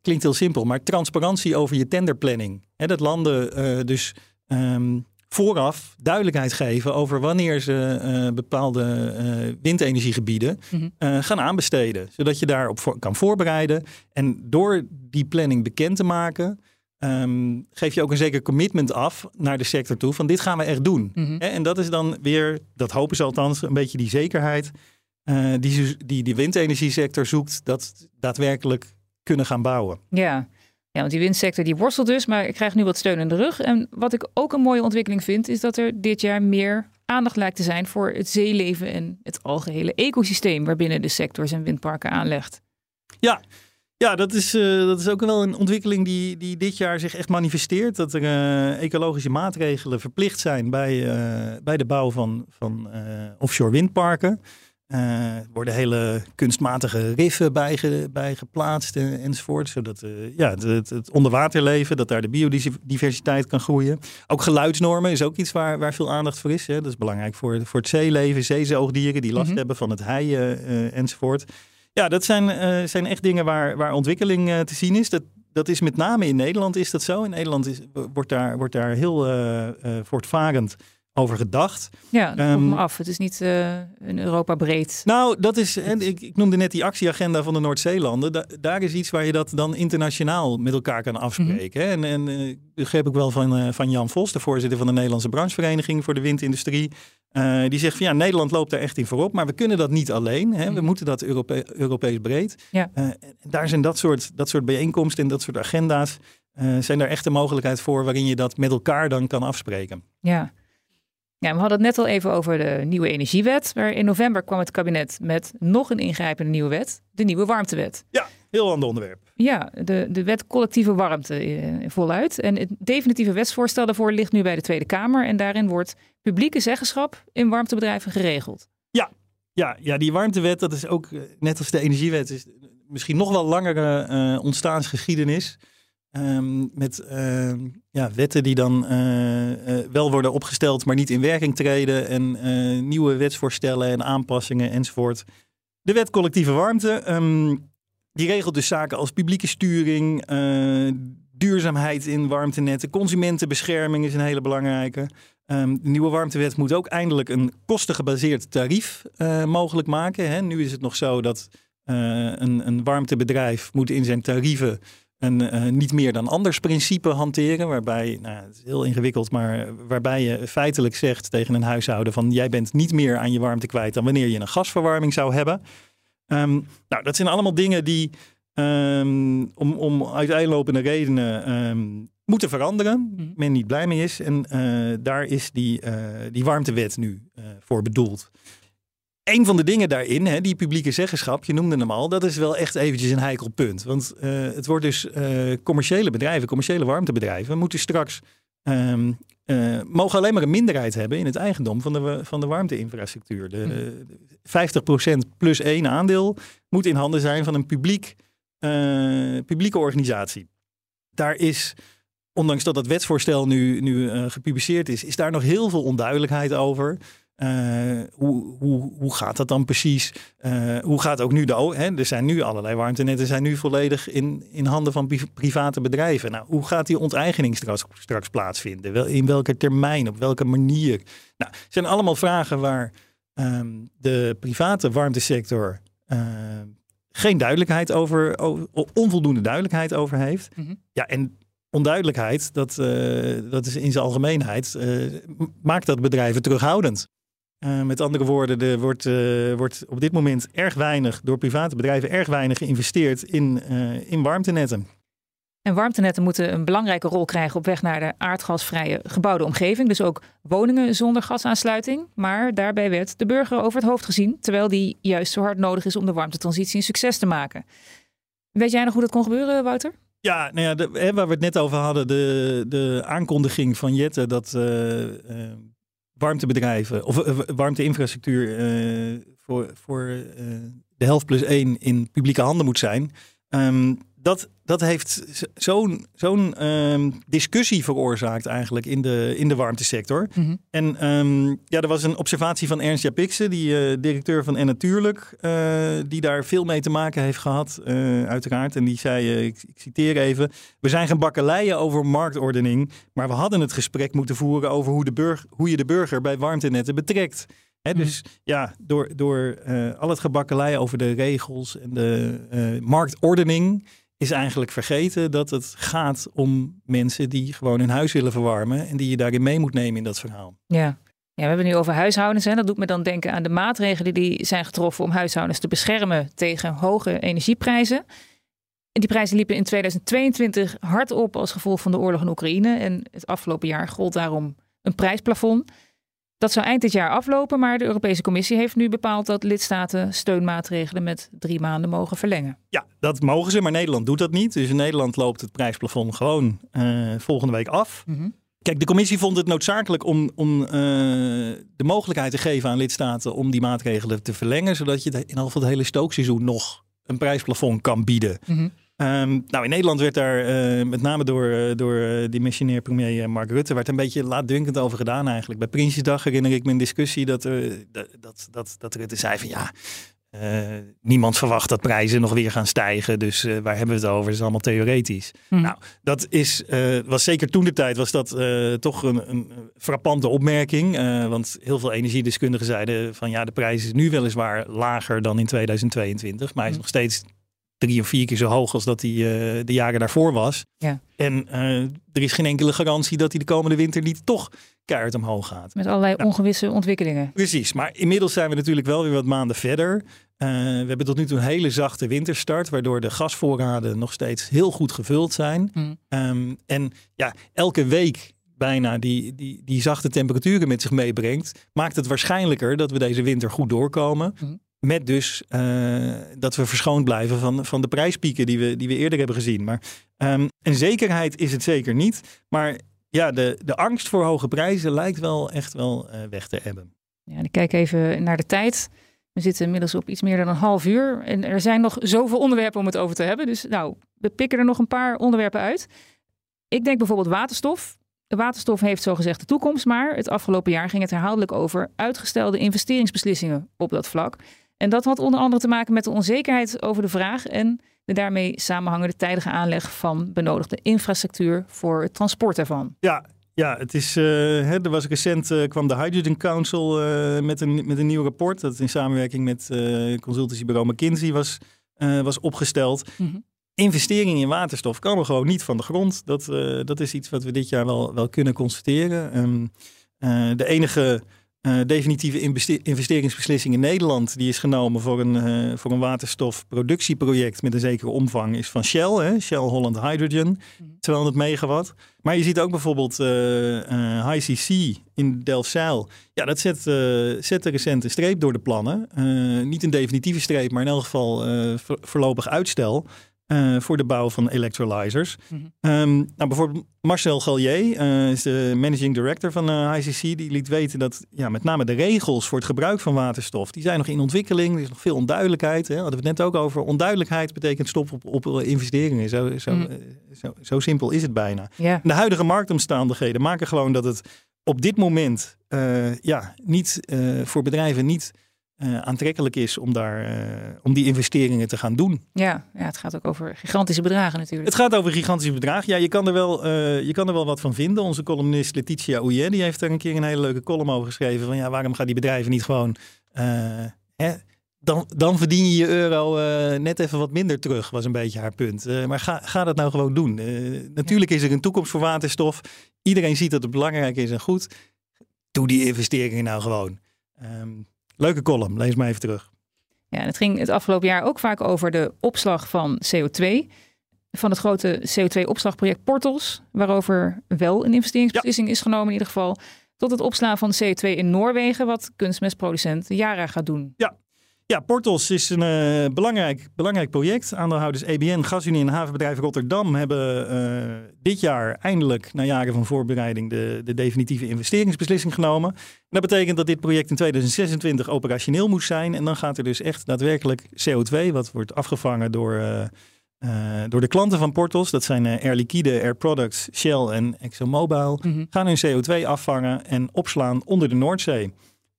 Speaker 3: klinkt heel simpel, maar transparantie over je tenderplanning. He, dat landen dus vooraf duidelijkheid geven over wanneer ze uh, bepaalde uh, windenergiegebieden mm -hmm. uh, gaan aanbesteden. Zodat je daarop voor, kan voorbereiden. En door die planning bekend te maken, um, geef je ook een zeker commitment af naar de sector toe van dit gaan we echt doen. Mm -hmm. En dat is dan weer, dat hopen ze althans, een beetje die zekerheid die, die die windenergiesector zoekt, dat daadwerkelijk kunnen gaan bouwen.
Speaker 2: Ja. Ja, want die windsector die worstelt dus, maar ik krijg nu wat steun in de rug. En wat ik ook een mooie ontwikkeling vind, is dat er dit jaar meer aandacht lijkt te zijn voor het zeeleven en het algehele ecosysteem waarbinnen de sector zijn windparken aanlegt.
Speaker 3: Ja, ja, dat is, uh, dat is ook wel een ontwikkeling die, die dit jaar zich echt manifesteert. Dat er uh, ecologische maatregelen verplicht zijn bij, uh, bij de bouw van, van offshore windparken. Uh, worden hele kunstmatige riffen bij, bij geplaatst en, enzovoort. Zodat uh, ja, het, het, onderwaterleven, dat daar de biodiversiteit kan groeien. Ook geluidsnormen is ook iets waar, waar veel aandacht voor is. Hè. Dat is belangrijk voor, voor het zeeleven, zeezoogdieren die last mm -hmm. hebben van het heien uh, enzovoort. Ja, dat zijn, zijn echt dingen waar, waar ontwikkeling te zien is. Dat, dat is met name in Nederland is dat zo. In Nederland is, wordt, daar, wordt daar heel voortvarend over gedacht.
Speaker 2: Ja, dat um, me af. Het is niet uh, een Europa breed.
Speaker 3: Nou, dat is, en ik, ik noemde net die actieagenda van de Noordzeelanden. Da daar is iets waar je dat dan internationaal met elkaar kan afspreken. Mm -hmm. En, en uh, begreep ik wel van, uh, van Jan Vos, de voorzitter van de Nederlandse branchevereniging voor de windindustrie. die zegt van ja, Nederland loopt daar echt in voorop, maar we kunnen dat niet alleen. Hè. We mhm. moeten dat Europe Europees breed.
Speaker 2: Ja.
Speaker 3: daar zijn dat soort, dat soort bijeenkomsten en dat soort agenda's. zijn daar echt een mogelijkheid voor waarin je dat met elkaar dan kan afspreken.
Speaker 2: Ja. Ja, we hadden het net al even over de nieuwe energiewet. Maar in november kwam het kabinet met nog een ingrijpende nieuwe wet, de nieuwe warmtewet.
Speaker 3: Ja, heel ander onderwerp.
Speaker 2: Ja, de, de wet collectieve warmte eh, voluit. En het definitieve wetsvoorstel daarvoor ligt nu bij de Tweede Kamer. En daarin wordt publieke zeggenschap in warmtebedrijven geregeld.
Speaker 3: Ja, ja, ja die warmtewet, dat is ook eh, net als de energiewet, is misschien nog wel langere uh, ontstaansgeschiedenis. Um, met uh, ja, wetten die dan uh, uh, wel worden opgesteld, maar niet in werking treden. En nieuwe wetsvoorstellen en aanpassingen enzovoort. De wet collectieve warmte. Um, die regelt dus zaken als publieke sturing, duurzaamheid in warmtenetten, consumentenbescherming is een hele belangrijke. De nieuwe warmtewet moet ook eindelijk een kostengebaseerd tarief mogelijk maken. Hè. Nu is het nog zo dat een, een warmtebedrijf moet in zijn tarieven een uh, niet meer dan anders principe hanteren. Waarbij, nou, het is heel ingewikkeld, maar waarbij je feitelijk zegt tegen een huishouden van jij bent niet meer aan je warmte kwijt dan wanneer je een gasverwarming zou hebben. Um, nou, dat zijn allemaal dingen die um, om, om uiteenlopende redenen um, moeten veranderen. Mm. Men niet blij mee is. En uh, daar is die, uh, die warmtewet nu voor bedoeld een van de dingen daarin, hè, die publieke zeggenschap, je noemde hem al, dat is wel echt eventjes een heikel punt. Want uh, het wordt dus uh, commerciële bedrijven, commerciële warmtebedrijven, moeten straks um, uh, mogen alleen maar een minderheid hebben in het eigendom van de, van de warmteinfrastructuur. De, hm. 50% plus één aandeel moet in handen zijn van een publiek, publieke organisatie. Daar is ondanks dat dat wetsvoorstel nu, nu gepubliceerd is, is daar nog heel veel onduidelijkheid over. Uh, hoe, hoe, hoe gaat dat dan precies? Uh, hoe gaat ook nu de... Hè, er zijn nu allerlei warmtenetten zijn nu volledig in, in handen van private bedrijven. Nou, hoe gaat die onteigening straks, straks plaatsvinden? Wel, in welke termijn? Op welke manier? Nou, het zijn allemaal vragen waar um, de private warmtesector uh, geen duidelijkheid over, over, onvoldoende duidelijkheid over heeft. Mm -hmm. Ja, en onduidelijkheid, dat, uh, dat is in zijn algemeenheid, uh, maakt dat bedrijven terughoudend. Uh, met andere woorden, er wordt, uh, wordt op dit moment erg weinig door private bedrijven erg weinig geïnvesteerd in, uh, in warmtenetten.
Speaker 2: En warmtenetten moeten een belangrijke rol krijgen op weg naar de aardgasvrije gebouwde omgeving. Dus ook woningen zonder gasaansluiting. Maar daarbij werd de burger over het hoofd gezien, terwijl die juist zo hard nodig is om de warmtetransitie een succes te maken. Weet jij nog hoe dat kon gebeuren, Wouter?
Speaker 3: Ja, nou ja de, hè, waar we het net over hadden, de, de aankondiging van Jette dat warmtebedrijven of uh, warmteinfrastructuur uh, voor, voor uh, de helft plus één in publieke handen moet zijn. Um, dat, dat heeft zo'n zo'n um, discussie veroorzaakt eigenlijk in de, in de warmtesector. Mm -hmm. En um, ja, er was een observatie van Ernst Japikse, die uh, directeur van En Natuurlijk, uh, die daar veel mee te maken heeft gehad, uh, uiteraard. En die zei, ik, ik, citeer even, we zijn geen bakkeleien over marktordening, maar we hadden het gesprek moeten voeren over hoe, de burger, hoe je de burger bij warmtenetten betrekt. He, mhm. dus ja, door, door al het gebakkelei over de regels en de marktordening is eigenlijk vergeten dat het gaat om mensen die gewoon hun huis willen verwarmen en die je daarin mee moet nemen in dat verhaal.
Speaker 2: Ja. Ja, we hebben het nu over huishoudens. Hè. Dat doet me dan denken aan de maatregelen die zijn getroffen om huishoudens te beschermen tegen hoge energieprijzen. En die prijzen liepen in 2022 hard op als gevolg van de oorlog in Oekraïne. En het afgelopen jaar gold daarom een prijsplafond. Dat zou eind dit jaar aflopen, maar de Europese Commissie heeft nu bepaald dat lidstaten steunmaatregelen met drie maanden mogen verlengen.
Speaker 3: Ja, dat mogen ze, maar Nederland doet dat niet. Dus in Nederland loopt het prijsplafond gewoon uh, volgende week af. Mm -hmm. Kijk, de commissie vond het noodzakelijk om, om uh, de mogelijkheid te geven aan lidstaten om die maatregelen te verlengen, zodat je in ieder geval het hele stookseizoen nog een prijsplafond kan bieden.
Speaker 2: Mhm.
Speaker 3: Um, nou, in Nederland werd daar uh, met name door, uh, door uh, die missionair premier Mark Rutte werd een beetje laatdunkend over gedaan eigenlijk. Bij Prinsjesdag herinner ik me een discussie dat, dat, dat, dat, dat Rutte zei van ja, niemand verwacht dat prijzen nog weer gaan stijgen. Dus waar hebben we het over? Het is allemaal theoretisch.
Speaker 2: Mhm.
Speaker 3: Nou, dat is, was zeker toen de tijd was dat toch een, een frappante opmerking. want heel veel energiedeskundigen zeiden van ja, de prijs is nu weliswaar lager dan in 2022. Maar hij is
Speaker 2: Mhm.
Speaker 3: nog steeds drie of vier keer zo hoog als dat hij eh, de jaren daarvoor was.
Speaker 2: Ja.
Speaker 3: En eh, er is geen enkele garantie dat hij de komende winter niet toch keihard omhoog gaat.
Speaker 2: Met allerlei ongewisse ontwikkelingen.
Speaker 3: Precies, maar inmiddels zijn we natuurlijk wel weer wat maanden verder. Eh, we hebben tot nu toe een hele zachte winterstart, waardoor de gasvoorraden nog steeds heel goed gevuld zijn.
Speaker 2: Mhm.
Speaker 3: Ehm, en ja, elke week bijna die, die, die zachte temperaturen met zich meebrengt, maakt het waarschijnlijker dat we deze winter goed doorkomen.
Speaker 2: Mhm.
Speaker 3: Met dus eh, dat we verschoond blijven van, van de prijspieken die we, die we eerder hebben gezien. Maar ehm, een zekerheid is het zeker niet. Maar ja, de, de angst voor hoge prijzen lijkt wel echt wel eh, weg te hebben.
Speaker 2: Ja, ik kijk even naar de tijd. We zitten inmiddels op iets meer dan een half uur. En er zijn nog zoveel onderwerpen om het over te hebben. Dus nou, we pikken er nog een paar onderwerpen uit. Ik denk bijvoorbeeld waterstof. Waterstof heeft zogezegd de toekomst, maar het afgelopen jaar ging het herhaaldelijk over uitgestelde investeringsbeslissingen op dat vlak. En dat had onder andere te maken met de onzekerheid over de vraag en de daarmee samenhangende tijdige aanleg van benodigde infrastructuur voor het transport ervan.
Speaker 3: Ja, ja het is, eh, hè, er was recent eh, kwam de Hydrogen Council eh, met, een, met een nieuw rapport. Dat in samenwerking met consultancybureau McKinsey was, was opgesteld.
Speaker 2: Mhm.
Speaker 3: Investeringen in waterstof komen gewoon niet van de grond. Dat, dat is iets wat we dit jaar wel, wel kunnen constateren. Ehm, eh, de enige eh, definitieve investe- investeringsbeslissing in Nederland... die is genomen voor een, eh, voor een waterstofproductieproject... met een zekere omvang is van Shell. Hè? Shell Holland Hydrogen, 200 megawatt. Maar je ziet ook bijvoorbeeld eh eh HCC in Delfzijl. Ja, dat zet, zet de recente streep door de plannen. Niet een definitieve streep, maar in elk geval voor- voorlopig uitstel... eh, voor de bouw van electrolyzers.
Speaker 2: Mhm.
Speaker 3: Ehm, nou, bijvoorbeeld Marcel Gallier eh, is de managing director van eh ICC. Die liet weten dat ja, met name de regels voor het gebruik van waterstof... die zijn nog in ontwikkeling. Er is nog veel onduidelijkheid. Hè. Hadden we het net ook over. Onduidelijkheid betekent stop op, op investeringen. Zo, zo,
Speaker 2: Mhm.
Speaker 3: zo, zo simpel is het bijna. De huidige marktomstandigheden maken gewoon dat het op dit moment ja, niet, voor bedrijven niet eh, aantrekkelijk is om, daar, eh, om die investeringen te gaan doen.
Speaker 2: ja, ja, het gaat ook over gigantische bedragen natuurlijk.
Speaker 3: Het gaat over gigantische bedragen. Ja, je kan er wel, eh, je kan er wel wat van vinden. Onze columnist Letitia Ouye, die heeft er een keer een hele leuke column over geschreven. Van ja, waarom gaan die bedrijven niet gewoon... hè, dan, dan verdien je je euro net even wat minder terug, was een beetje haar punt. Maar ga, ga dat nou gewoon doen. Natuurlijk is er een toekomst voor waterstof. Iedereen ziet dat het belangrijk is en goed. Doe die investeringen nou gewoon. Ehm, leuke column, lees maar even terug.
Speaker 2: Ja, het ging het afgelopen jaar ook vaak over de opslag van CO2. Van het grote CO2-opslagproject Portals, waarover wel een investeringsbeslissing is genomen in ieder geval. Tot het opslaan van CO2 in Noorwegen, wat kunstmestproducent Yara gaat doen.
Speaker 3: Ja, Portos is een eh, belangrijk, belangrijk project. Aandeelhouders EBN, GasUnie en havenbedrijf Rotterdam hebben eh, dit jaar eindelijk, na jaren van voorbereiding, de, de definitieve investeringsbeslissing genomen. En dat betekent dat dit project in 2026 operationeel moet zijn. En dan gaat er dus echt daadwerkelijk CO2, wat wordt afgevangen door, eh, door de klanten van Portos. Dat zijn Air Liquide, Air Products, Shell en ExxonMobil
Speaker 2: Mhm.
Speaker 3: gaan hun CO2 afvangen en opslaan onder de Noordzee.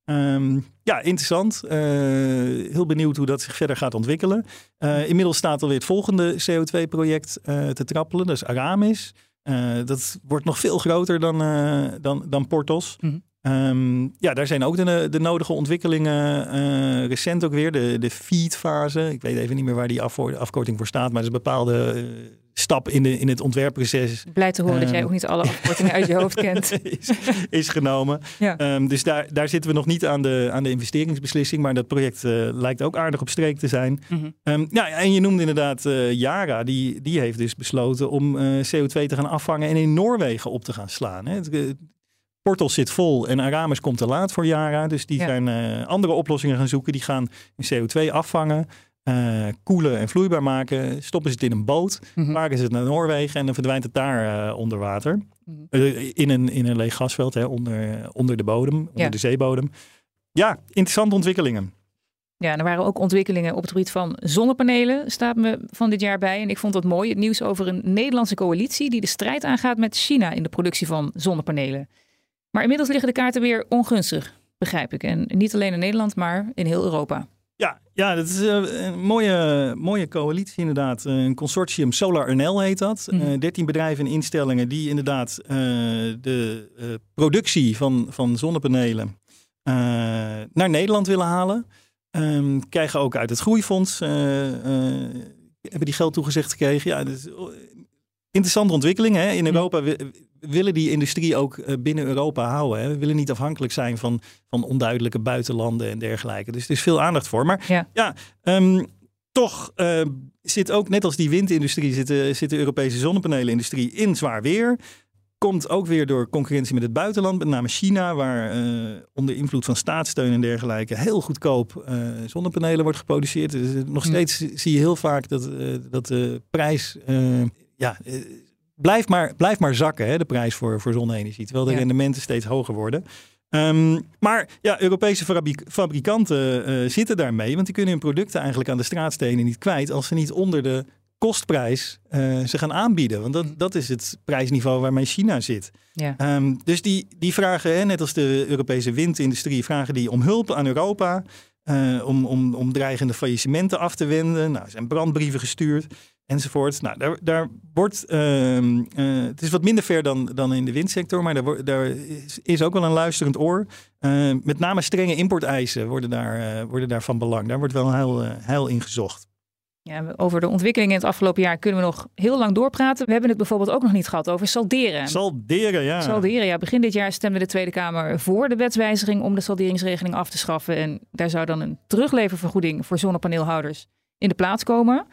Speaker 3: Ehm, ja, interessant. Eh, heel benieuwd hoe dat zich verder gaat ontwikkelen. Eh, inmiddels staat alweer het volgende CO2-project eh, te trappelen. Dat is Aramis. Dat wordt nog veel groter dan, dan, dan Portos.
Speaker 2: Mhm.
Speaker 3: Ehm, ja, daar zijn ook de, de nodige ontwikkelingen recent ook weer. De, de feed-fase. Ik weet even niet meer waar die afkorting voor staat. Maar dat is een bepaalde stap in, de, in het ontwerpproces
Speaker 2: Blij te horen dat jij
Speaker 3: Eh.
Speaker 2: ook niet alle afkortingen uit je hoofd kent.
Speaker 3: is, is genomen.
Speaker 2: Ja.
Speaker 3: Ehm, dus daar, daar zitten we nog niet aan de, aan de investeringsbeslissing. Maar dat project eh, lijkt ook aardig op streek te zijn.
Speaker 2: Mhm.
Speaker 3: Ehm, ja, en je noemde inderdaad eh Yara. Die, die heeft dus besloten om eh, CO2 te gaan afvangen en in Noorwegen op te gaan slaan. Hè. Het, Portos zit vol en Aramis komt te laat voor Yara. Dus die
Speaker 2: Ja.
Speaker 3: zijn eh, andere oplossingen gaan zoeken. Die gaan hun CO2 afvangen. Eh, koelen en vloeibaar maken. Stoppen ze het in een boot,
Speaker 2: Mhm.
Speaker 3: maken ze het naar Noorwegen en dan verdwijnt het daar eh, onder water.
Speaker 2: Mhm.
Speaker 3: Eh, in, een, in een leeg gasveld, hè, onder, onder de bodem, onder
Speaker 2: Ja.
Speaker 3: de zeebodem. Ja, interessante ontwikkelingen.
Speaker 2: Ja, en er waren ook ontwikkelingen op het gebied van zonnepanelen, staat me van dit jaar bij. En ik vond dat mooi, het nieuws over een Nederlandse coalitie die de strijd aangaat met China in de productie van zonnepanelen. Maar inmiddels liggen de kaarten weer ongunstig, begrijp ik. En niet alleen in Nederland, maar in heel Europa.
Speaker 3: Ja, ja dat is eh, een mooie, mooie coalitie inderdaad. Eh, Een consortium Solar NL heet dat. Eh, 13 bedrijven en instellingen die inderdaad eh, de eh, productie van, van zonnepanelen eh, naar Nederland willen halen. Ehm, krijgen ook uit het groeifonds, eh, eh, hebben die geld toegezegd gekregen. Ja, dat is, oh, interessante ontwikkeling. Hè? In
Speaker 2: Mhm.
Speaker 3: Europa wi- willen die industrie ook eh, binnen Europa houden. Hè? We willen niet afhankelijk zijn van, van onduidelijke buitenlanden en dergelijke. Dus er is veel aandacht voor. Maar
Speaker 2: Ja.
Speaker 3: Ehm, toch eh, zit ook, net als die windindustrie, zit, de- zit de Europese zonnepanelenindustrie in zwaar weer. Komt ook weer door concurrentie met het buitenland, met name China, waar eh, onder invloed van staatssteun en dergelijke heel goedkoop eh, zonnepanelen wordt geproduceerd. Dus nog
Speaker 2: Hm.
Speaker 3: steeds zie je heel vaak dat, dat de prijs ja, eh, blijft, maar, blijft maar zakken, hè, de prijs voor, voor zonne-energie. Terwijl de
Speaker 2: Ja.
Speaker 3: rendementen steeds hoger worden. Ehm, maar ja, Europese fabrik- fabrikanten eh, zitten daarmee, want die kunnen hun producten eigenlijk aan de straatstenen niet kwijt als ze niet onder de kostprijs eh, ze gaan aanbieden. Want dat, dat is het prijsniveau waarmee China zit.
Speaker 2: Ja.
Speaker 3: Ehm, dus die, die vragen, hè, net als de Europese windindustrie, vragen die om hulp aan Europa. om, om, om dreigende faillissementen af te wenden. Nou, er zijn brandbrieven gestuurd enzovoort. Nou, daar, daar wordt, ehm, eh, het is wat minder ver dan, dan in de windsector, maar daar, daar is, is ook wel een luisterend oor. Eh, met name strenge importeisen worden daar, eh, worden daar van belang. Daar wordt wel heel, heel in gezocht.
Speaker 2: Ja, over de ontwikkelingen in het afgelopen jaar kunnen we nog heel lang doorpraten. We hebben het bijvoorbeeld ook nog niet gehad over salderen.
Speaker 3: Salderen, ja.
Speaker 2: Salderen, ja. Begin dit jaar stemde de Tweede Kamer voor de wetswijziging om de salderingsregeling af te schaffen. En daar zou dan een terugleververgoeding voor zonnepaneelhouders in de plaats komen.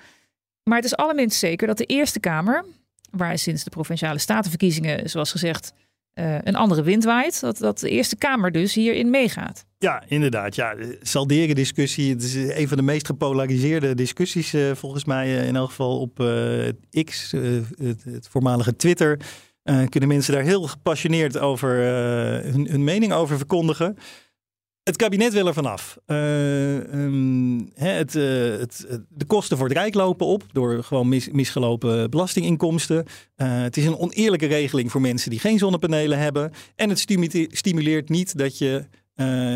Speaker 2: Maar het is allerminst zeker dat de Eerste Kamer, waar sinds de provinciale statenverkiezingen, zoals gezegd, eh, een andere wind waait, dat, dat de Eerste Kamer dus hierin meegaat.
Speaker 3: Ja, inderdaad. Ja, de salderen discussie. Het is een van de meest gepolariseerde discussies eh, volgens mij. eh, in elk geval op eh, X, eh, het, voormalige Twitter. eh, kunnen mensen daar heel gepassioneerd over eh, hun, hun mening over verkondigen. Het kabinet wil er vanaf. Eh, ehm, eh, het, het- de kosten voor het Rijk lopen op door gewoon mis- misgelopen belastinginkomsten. Eh, het is een oneerlijke regeling voor mensen die geen zonnepanelen hebben. En het stimu- stimuleert niet dat je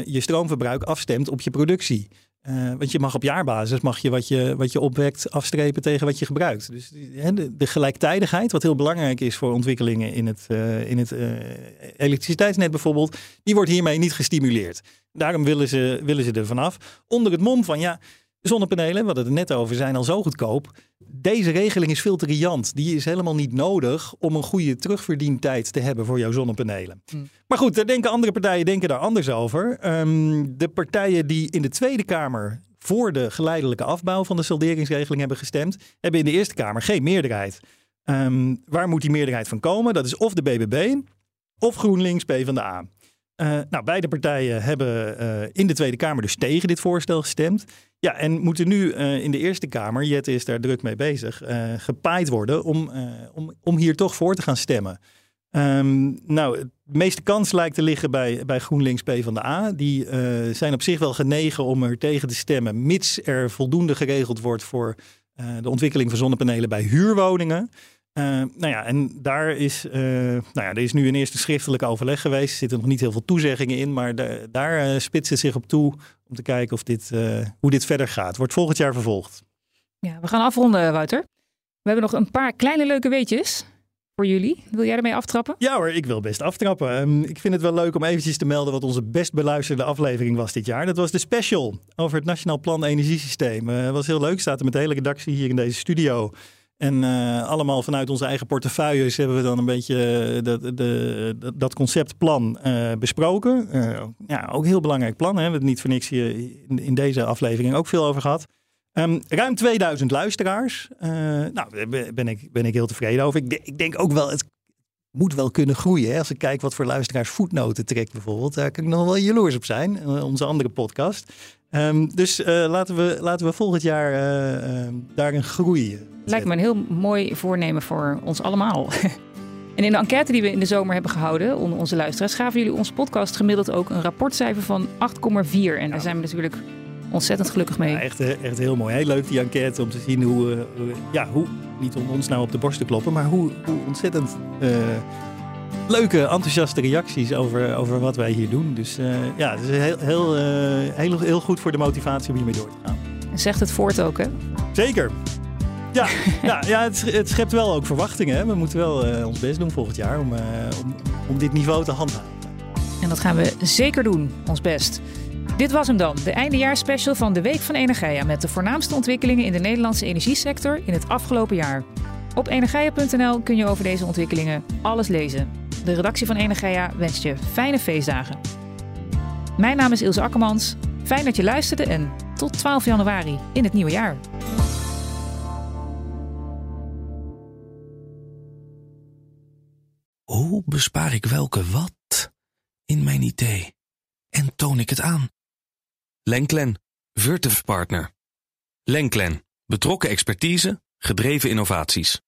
Speaker 3: je stroomverbruik afstemt op je productie. Eh, want je mag op jaarbasis mag je wat, je wat je opwekt afstrepen tegen wat je gebruikt. Dus hè, de, gelijktijdigheid, wat heel belangrijk is voor ontwikkelingen in het, eh, in het eh, elektriciteitsnet bijvoorbeeld, die wordt hiermee niet gestimuleerd. Daarom willen ze, willen ze er vanaf. Onder het mom van ja, zonnepanelen, we hadden het er net over, zijn al zo goedkoop. Deze regeling is veel te riant. Die is helemaal niet nodig om een goede terugverdientijd te hebben voor jouw zonnepanelen.
Speaker 2: Hmm.
Speaker 3: Maar goed, daar denken andere partijen denken daar anders over. Ehm, de partijen die in de Tweede Kamer voor de geleidelijke afbouw van de salderingsregeling hebben gestemd, hebben in de Eerste Kamer geen meerderheid. Ehm, waar moet die meerderheid van komen? Dat is of de BBB of GroenLinks PvdA. Eh nou, beide partijen hebben eh, in de Tweede Kamer dus tegen dit voorstel gestemd. Ja, en moeten nu eh, in de Eerste Kamer, Jette is daar druk mee bezig, gepaaid worden om, om, om hier toch voor te gaan stemmen. Ehm, nou, de meeste kans lijkt te liggen bij, bij GroenLinks PvdA. Die zijn op zich wel genegen om er tegen te stemmen, mits er voldoende geregeld wordt voor de ontwikkeling van zonnepanelen bij huurwoningen. Eh, nou ja, en daar is, eh, nou ja, er is nu een eerste schriftelijk overleg geweest. Er zitten nog niet heel veel toezeggingen in, maar da- daar eh, spitst het zich op toe om te kijken of dit, hoe dit verder gaat. Wordt volgend jaar vervolgd.
Speaker 2: Ja, we gaan afronden, Wouter. We hebben nog een paar kleine leuke weetjes voor jullie. Wil jij ermee aftrappen?
Speaker 3: Ja hoor, ik wil best aftrappen. Ehm, ik vind het wel leuk om eventjes te melden wat onze best beluisterde aflevering was dit jaar. Dat was de special over het Nationaal Plan Energiesysteem. Eh, was heel leuk, staat er met de hele redactie hier in deze studio. En eh, allemaal vanuit onze eigen portefeuilles hebben we dan een beetje eh, dat, de, dat- conceptplan eh, besproken. Eh, ja, ook heel belangrijk plan. Hè. We hebben het niet voor niks hier in, deze aflevering ook veel over gehad. Ehm, ruim 2000 luisteraars. Nou, daar ben ik, ben ik heel tevreden over. Ik, ik denk ook wel, het moet wel kunnen groeien. Hè? Als ik kijk wat voor luisteraars voetnoten trekt bijvoorbeeld, daar kan ik nog wel jaloers op zijn. Onze andere podcast. Ehm, dus eh, laten, we, laten we volgend jaar uh, uh, daarin groeien.
Speaker 2: Lijkt me een heel mooi voornemen voor ons allemaal. en in de enquête die we in de zomer hebben gehouden onder onze luisteraars, gaven jullie onze podcast gemiddeld ook een rapportcijfer van 8,4. En daar zijn we natuurlijk ontzettend gelukkig mee.
Speaker 3: Ja, echt, echt heel mooi. Heel leuk die enquête om te zien hoe, ja, hoe, niet om ons nou op de borst te kloppen, maar hoe, hoe ontzettend leuke, enthousiaste reacties over, over wat wij hier doen. Dus uh, ja, het is heel, heel, uh, heel, heel goed voor de motivatie om hiermee door te gaan.
Speaker 2: En zegt het voort ook, hè?
Speaker 3: Zeker. Ja, ja, ja het, het schept wel ook verwachtingen. Hè? We moeten wel uh, ons best doen volgend jaar om, om, om dit niveau te handhaven.
Speaker 2: En dat gaan we zeker doen, ons best. Dit was hem dan, de eindejaarsspecial van de Week van Energia... met de voornaamste ontwikkelingen in de Nederlandse energiesector in het afgelopen jaar. Op energia.nl kun je over deze ontwikkelingen alles lezen. De redactie van Energia wenst je fijne feestdagen. Mijn naam is Ilse Akkermans. Fijn dat je luisterde en tot 12 januari in het nieuwe jaar.
Speaker 1: Hoe bespaar ik welke wat in mijn idee en toon ik het aan? Lenklen, Virtuf Partner. Lenklen, betrokken expertise, gedreven innovaties.